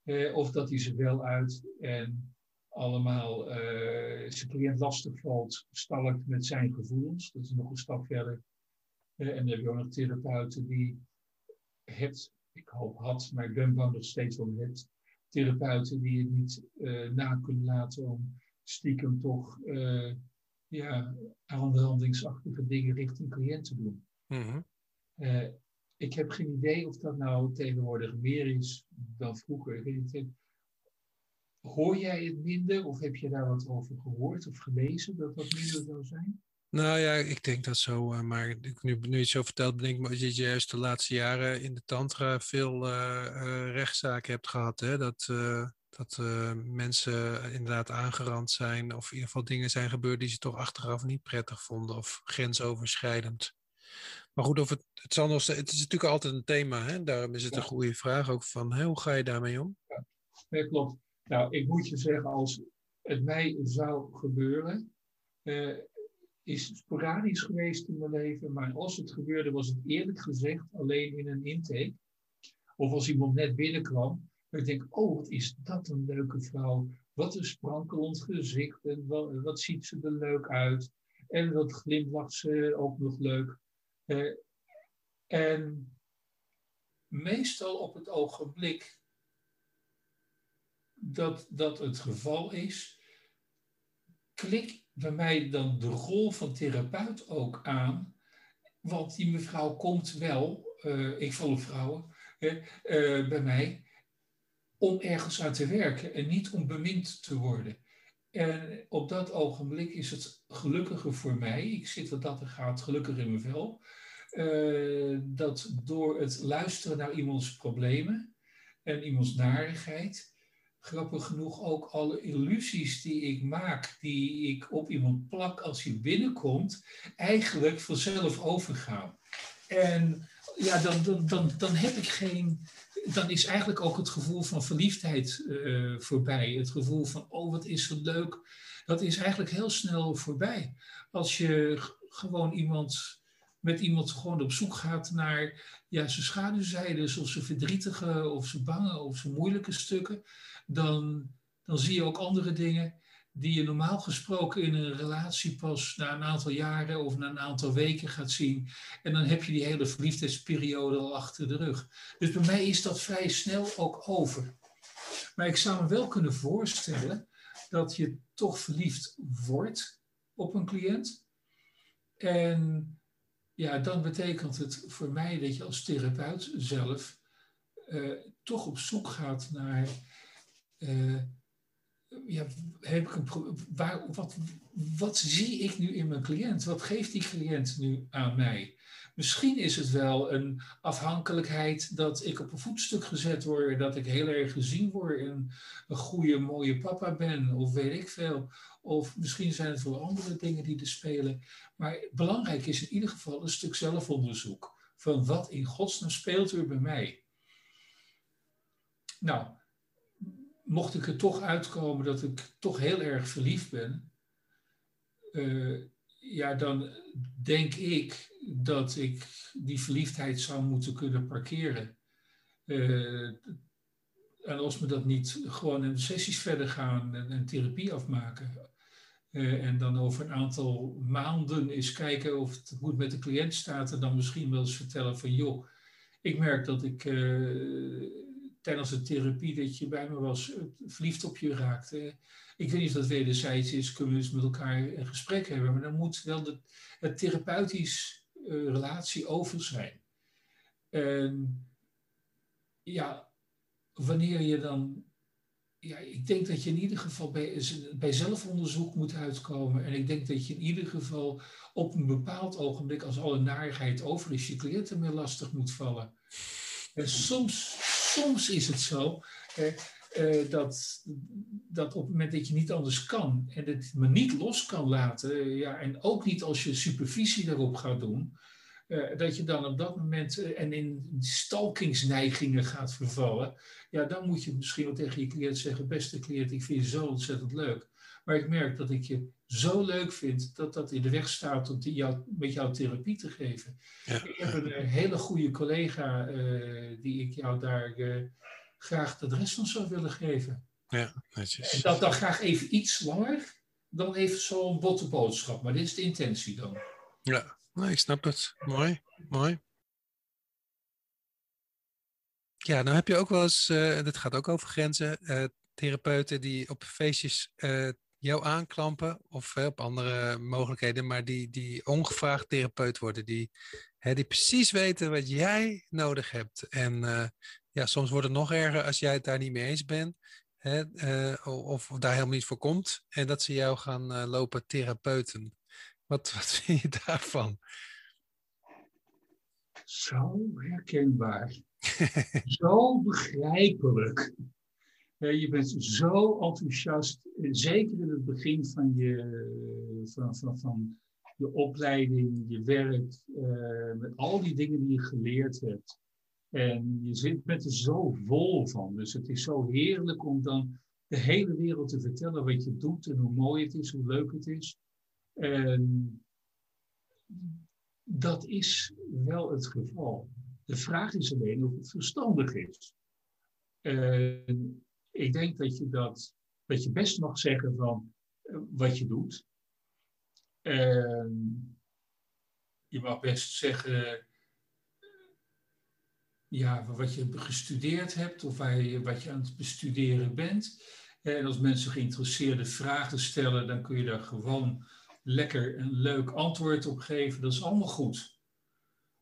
Eh, of dat hij ze wel uit en allemaal uh, zijn cliënt lastig valt, stalkt met zijn gevoelens. Dat is nog een stap verder. en dan heb je ook nog therapeuten die het, ik hoop had, maar ik ben bang nog steeds wel het, therapeuten die het niet uh, na kunnen laten om stiekem toch uh, ja, aanhandingsachtige dingen richting cliënt te doen. Mm ik heb geen idee of dat nou tegenwoordig meer is dan vroeger. Hoor jij het minder of heb je daar wat over gehoord of gelezen dat dat minder zou zijn? Nou ja, ik denk dat zo. Uh, maar nu, nu je het zo vertelt, bedenk ik dat je juist de laatste jaren in de tantra veel uh, uh, rechtszaken hebt gehad. Hè? Dat, dat mensen inderdaad aangerand zijn of in ieder geval dingen zijn gebeurd die ze toch achteraf niet prettig vonden of grensoverschrijdend. Maar goed, of het, het, zal nog, het is natuurlijk altijd een thema. Hè? Daarom is het een goede vraag ook van hè, hoe ga je daarmee om? Ja, nee, klopt. Nou, ik moet je zeggen, als het mij zou gebeuren, uh, is sporadisch geweest in mijn leven. Maar als het gebeurde, was het eerlijk gezegd alleen in een intake. Of als iemand net binnenkwam, ik denk, oh, wat is dat een leuke vrouw. Wat een sprankelend gezicht en wat, ziet ze er leuk uit. En wat glimlacht ze ook nog leuk. Uh, en meestal op het ogenblik dat dat het geval is, klik bij mij dan de rol van therapeut ook aan. Want die mevrouw komt wel, uh, ik op vrouwen, uh, bij mij, om ergens aan te werken en niet om bemind te worden. En op dat ogenblik is het gelukkiger voor mij, ik zit wat dat er gaat gelukkig in mijn vel, uh, dat door het luisteren naar iemands problemen en iemands narigheid, grappig genoeg ook alle illusies die ik maak, die ik op iemand plak als hij binnenkomt, eigenlijk vanzelf overgaan. En ja, dan, dan, dan, dan heb ik geen. Dan is eigenlijk ook het gevoel van verliefdheid uh, voorbij. Het gevoel van, oh, wat is het leuk. Dat is eigenlijk heel snel voorbij. Als je gewoon iemand met iemand gewoon op zoek gaat naar ja, zijn schaduwzijdes, of zijn verdrietige, of zijn bange, of zijn moeilijke stukken, dan, dan zie je ook andere dingen die je normaal gesproken in een relatie pas na een aantal jaren of na een aantal weken gaat zien. En dan heb je die hele verliefdheidsperiode al achter de rug. Dus bij mij is dat vrij snel ook over. Maar ik zou me wel kunnen voorstellen dat je toch verliefd wordt op een cliënt. En ja, dan betekent het voor mij dat je als therapeut zelf uh, toch op zoek gaat naar. Uh, ja, heb ik een waar, wat, wat zie ik nu in mijn cliënt? Wat geeft die cliënt nu aan mij? Misschien is het wel een afhankelijkheid dat ik op een voetstuk gezet word, dat ik heel erg gezien word en een goede, mooie papa ben, of weet ik veel. Of misschien zijn het wel andere dingen die er spelen. Maar belangrijk is in ieder geval een stuk zelfonderzoek. Van wat in godsnaam speelt er bij mij? Nou, mocht ik er toch uitkomen dat ik toch heel erg verliefd ben, uh, ja, dan denk ik dat ik die verliefdheid zou moeten kunnen parkeren. Uh, en als we dat niet gewoon in sessies verder gaan en, en therapie afmaken. Uh, en dan over een aantal maanden eens kijken of het goed met de cliënt staat. En dan misschien wel eens vertellen van joh, ik merk dat ik tijdens de therapie dat je bij me was, verliefd op je raakte. Ik weet niet of dat wederzijds is, kunnen we eens met elkaar een gesprek hebben. Maar dan moet wel de, het therapeutisch uh, relatie over zijn. En ja, wanneer je dan. Ja, ik denk dat je in ieder geval bij, bij zelfonderzoek moet uitkomen. En ik denk dat je in ieder geval op een bepaald ogenblik, als alle narigheid over is, je cliënten meer lastig moet vallen. En soms, soms is het zo. Uh, dat, dat op het moment dat je niet anders kan en het me niet los kan laten, ja, en ook niet als je supervisie daarop gaat doen, uh, dat je dan op dat moment uh, en in stalkingsneigingen gaat vervallen, ja, dan moet je misschien wel tegen je cliënt zeggen, beste cliënt, ik vind je zo ontzettend leuk. Maar ik merk dat ik je zo leuk vind dat dat in de weg staat om jou, met jou therapie te geven. Ja. Ik heb een hele goede collega die ik jou daar graag het adres van zou willen geven. Ja, netjes. En dat dan graag even iets langer dan even zo'n botte boodschap. Maar dit is de intentie dan. Ja, Nee, ik snap het. Mooi, mooi. Ja, nou heb je ook wel eens, uh, dit gaat ook over grenzen, therapeuten die op feestjes uh, jou aanklampen of op andere mogelijkheden, maar die, die ongevraagd therapeut worden, die, hè, die precies weten wat jij nodig hebt. En ja, soms wordt het nog erger als jij het daar niet mee eens bent hè, of, of, daar helemaal niet voor komt en dat ze jou gaan lopen therapeuten. Wat, wat vind je daarvan? Zo herkenbaar. zo begrijpelijk. Je bent zo enthousiast, zeker in het begin van je, van, van, van je opleiding, je werk, uh, met al die dingen die je geleerd hebt. En je zit met er zo vol van. Dus het is zo heerlijk om dan de hele wereld te vertellen wat je doet en hoe mooi het is, hoe leuk het is. En dat is wel het geval. De vraag is alleen of het verstandig is. Ik denk dat je, dat, dat je best mag zeggen van uh, wat je doet. je mag best zeggen ja, wat je gestudeerd hebt of wat je aan het bestuderen bent. En als mensen geïnteresseerde vragen stellen, dan kun je daar gewoon lekker een leuk antwoord op geven. Dat is allemaal goed.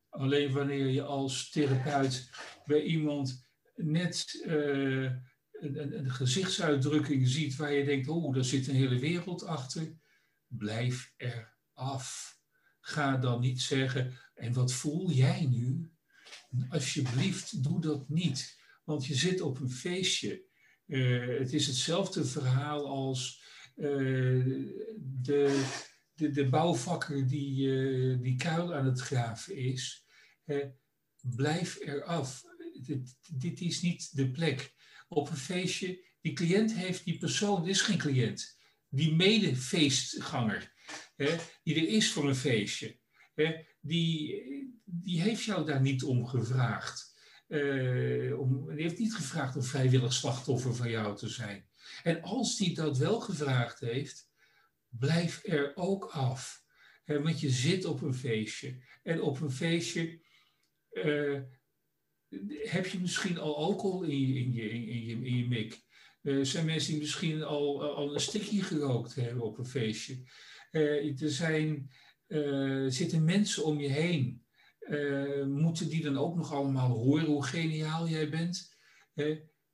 Alleen wanneer je als therapeut bij iemand net een, gezichtsuitdrukking ziet waar je denkt, oh, daar zit een hele wereld achter, blijf er af. Ga dan niet zeggen, en wat voel jij nu? Alsjeblieft, doe dat niet. Want je zit op een feestje. Uh, het is hetzelfde verhaal als uh, de, de, de bouwvakker die, uh, die kuil aan het graven is. blijf eraf. Dit, dit is niet de plek. Op een feestje, die cliënt heeft, die persoon is geen cliënt. Die medefeestganger, hè, die er is voor een feestje, hè, die, die heeft jou daar niet om gevraagd. Uh, om, die heeft niet gevraagd om vrijwillig slachtoffer van jou te zijn. En als die dat wel gevraagd heeft, blijf er ook af. want je zit op een feestje. En op een feestje uh, heb je misschien al alcohol in je, in je, in je, in je mik. Uh, zijn mensen die misschien al, al een stikje gerookt hebben op een feestje. er zijn, zitten mensen om je heen moeten die dan ook nog allemaal horen hoe geniaal jij bent?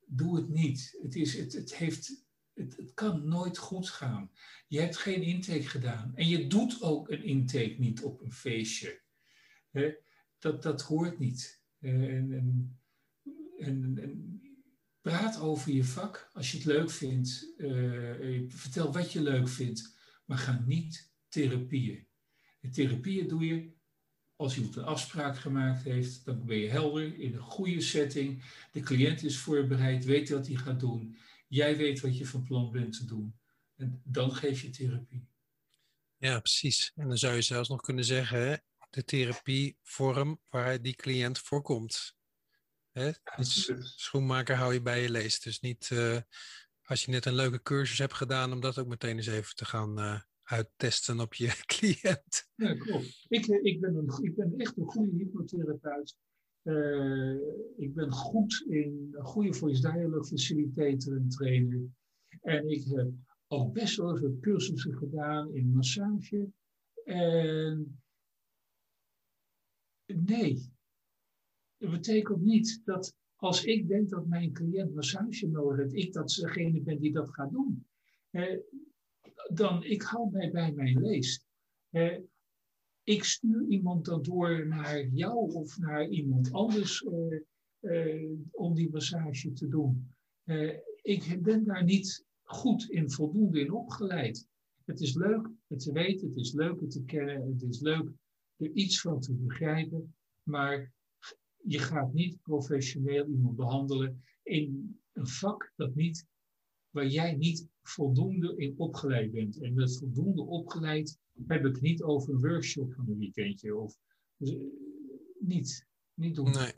Doe het niet. Het, is, het, het, heeft, het, het kan nooit goed gaan. Je hebt geen intake gedaan. En je doet ook een intake niet op een feestje. Dat, dat hoort niet. En, en, en, praat over je vak als je het leuk vindt. vertel wat je leuk vindt. Maar ga niet therapieën. therapieën doe je als iemand een afspraak gemaakt heeft, dan ben je helder in een goede setting. De cliënt is voorbereid, weet wat hij gaat doen. Jij weet wat je van plan bent te doen. En dan geef je therapie. Ja, precies. En dan zou je zelfs nog kunnen zeggen, de therapievorm waar die cliënt voorkomt. Hè? Dus schoenmaker hou je bij je leest. Dus niet uh, als je net een leuke cursus hebt gedaan, om dat ook meteen eens even te gaan uh, uittesten op je cliënt. Ja, klopt. Ik, eh, ik, ben, een, ik ben echt een goede hypnotherapeut. Uh, ik ben goed in goede voice dialogue facilitator en trainer. En ik heb ook best wel veel cursussen gedaan in massage. En nee, dat betekent niet dat als ik denk dat mijn cliënt massage nodig heeft, ik dat degene ben die dat gaat doen. Uh, dan ik hou mij bij mijn leest. ik stuur iemand dan door naar jou of naar iemand anders uh, uh, om die massage te doen. Ik ben daar niet goed in voldoende in opgeleid. Het is leuk het te weten, het is leuk het te kennen, het is leuk er iets van te begrijpen, maar je gaat niet professioneel iemand behandelen in een vak dat niet, waar jij niet voldoende in opgeleid bent. En met voldoende opgeleid heb ik niet over een workshop van een weekendje. Of, dus, eh, niet, niet doen. Nee.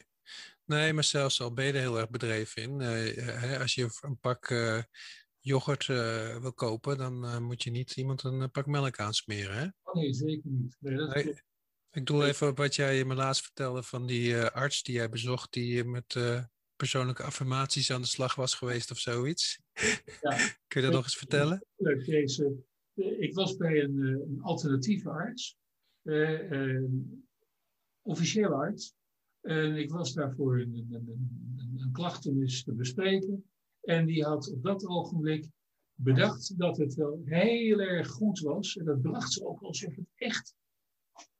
nee, maar zelfs al ben je er heel erg bedreven in. Uh, als je een pak uh, yoghurt wil kopen, dan moet je niet iemand een pak melk aansmeren. Hè? Oh, nee, zeker niet. Nee, dat Ik doe even op wat jij me laatst vertelde van die uh, arts die jij bezocht, die met uh, persoonlijke affirmaties aan de slag was geweest of zoiets. Ja. Kun je dat nog eens vertellen? Leuk, deze. Ik was bij een, een alternatieve arts, een officiële arts. En ik was daarvoor een, een, een, een klachtenis te bespreken. En die had op dat ogenblik bedacht dat het wel heel erg goed was. En dat bracht ze ook alsof het echt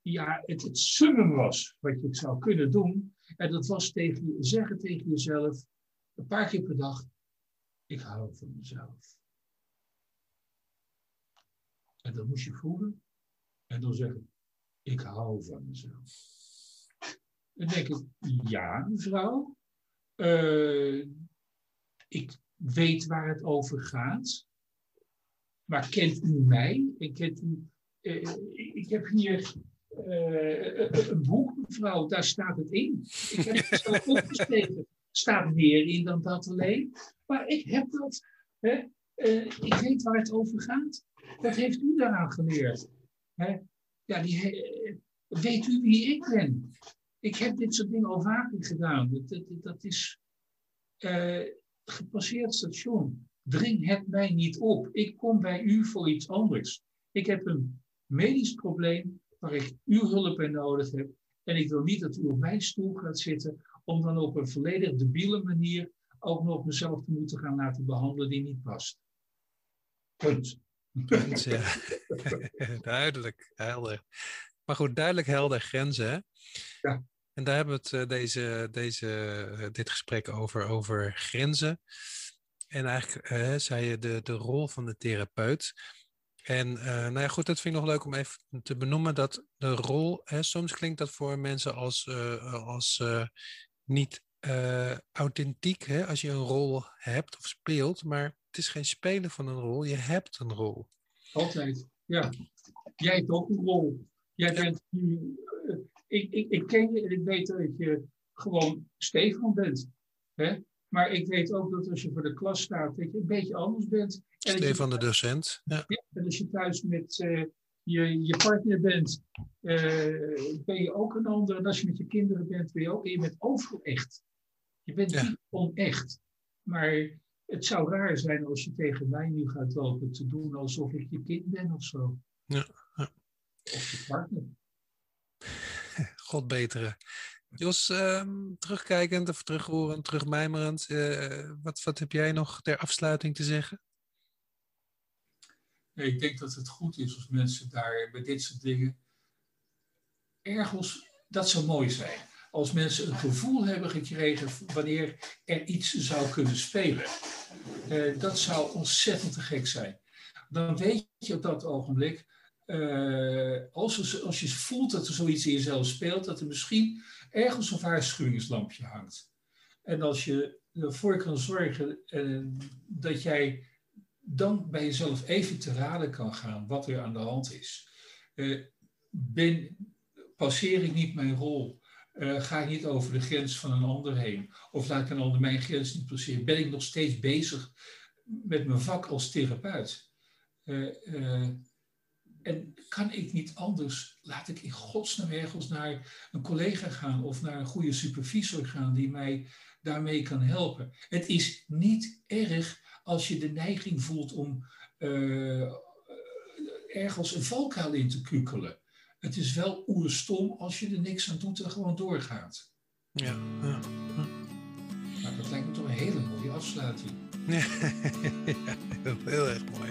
ja, het, het was wat je zou kunnen doen. En dat was tegen zeggen tegen jezelf een paar keer per dag: Ik hou van mezelf. En dat moest je voelen. En dan zeggen: Ik hou van mezelf. Dan denk ik: Ja, mevrouw. Uh, ik weet waar het over gaat. Maar kent u mij? Ik, kent u, uh, ik heb hier uh, een boek, mevrouw, daar staat het in. Ik heb het zelf opgeschreven. Staat meer in dan dat alleen. Maar ik heb dat. Hè? Uh, ik weet waar het over gaat. Wat heeft u daaraan geleerd? Hè? Ja, die, weet u wie ik ben? Ik heb dit soort dingen al vaker gedaan. Dat, dat, dat is gepasseerd station. Dring het mij niet op. Ik kom bij u voor iets anders. Ik heb een medisch probleem waar ik uw hulp bij nodig heb. En ik wil niet dat u op mijn stoel gaat zitten om dan op een volledig debiele manier ook nog mezelf te moeten gaan laten behandelen die niet past. Punt. Punt, ja. duidelijk, helder. Maar goed, duidelijk helder grenzen. Hè? Ja. En daar hebben we het eh, deze, deze, eh, dit gesprek over, over grenzen. En eigenlijk uh, zei je de, de rol van de therapeut. En uh, nou ja, goed, dat vind ik nog leuk om even te benoemen. Dat de rol, hè, soms klinkt dat voor mensen als, uh, als uh, niet authentiek. Hè, als je een rol hebt of speelt. Maar het is geen spelen van een rol, je hebt een rol. Altijd, ja. Jij hebt ook een rol. Jij bent nu. ik, ik, ik ken je en ik weet dat je gewoon Stefan bent. Hè? Maar ik weet ook dat als je voor de klas staat, dat je een beetje anders bent. Stefan de docent. Ja. En als je thuis met uh, je, je partner bent, uh, ben je ook een ander. En als je met je kinderen bent, ben je ook. En je bent overal echt. Je bent niet onecht. Maar het zou raar zijn als je tegen mij nu gaat lopen te doen alsof ik je kind ben of zo. Ja. ja. Of je partner. God betere. Jos, uh, terugkijkend of terughorend, terugmijmerend, uh, wat, wat heb jij nog ter afsluiting te zeggen? ik denk dat het goed is als mensen daar bij dit soort dingen ergens, dat zou mooi zijn. Als mensen een gevoel hebben gekregen wanneer er iets zou kunnen spelen. Uh, dat zou ontzettend te gek zijn. Dan weet je op dat ogenblik, uh, als, als je voelt dat er zoiets in jezelf speelt, dat er misschien ergens een waarschuwingslampje hangt. En als je ervoor kan zorgen uh, dat jij dan bij jezelf even te raden kan gaan wat er aan de hand is. Uh, ben, passeer ik niet mijn rol? Uh, ga ik niet over de grens van een ander heen? Of laat ik een ander mijn grens niet passeren? Ben ik nog steeds bezig met mijn vak als therapeut? Uh, en kan ik niet anders, laat ik in godsnaam ergens naar een collega gaan of naar een goede supervisor gaan die mij daarmee kan helpen. Het is niet erg als je de neiging voelt om uh, ergens een valkuil in te kukelen. Het is wel oerstom als je er niks aan doet en gewoon doorgaat. Ja, ja. Maar dat lijkt me toch een hele mooie afsluiting. Ja, heel erg mooi.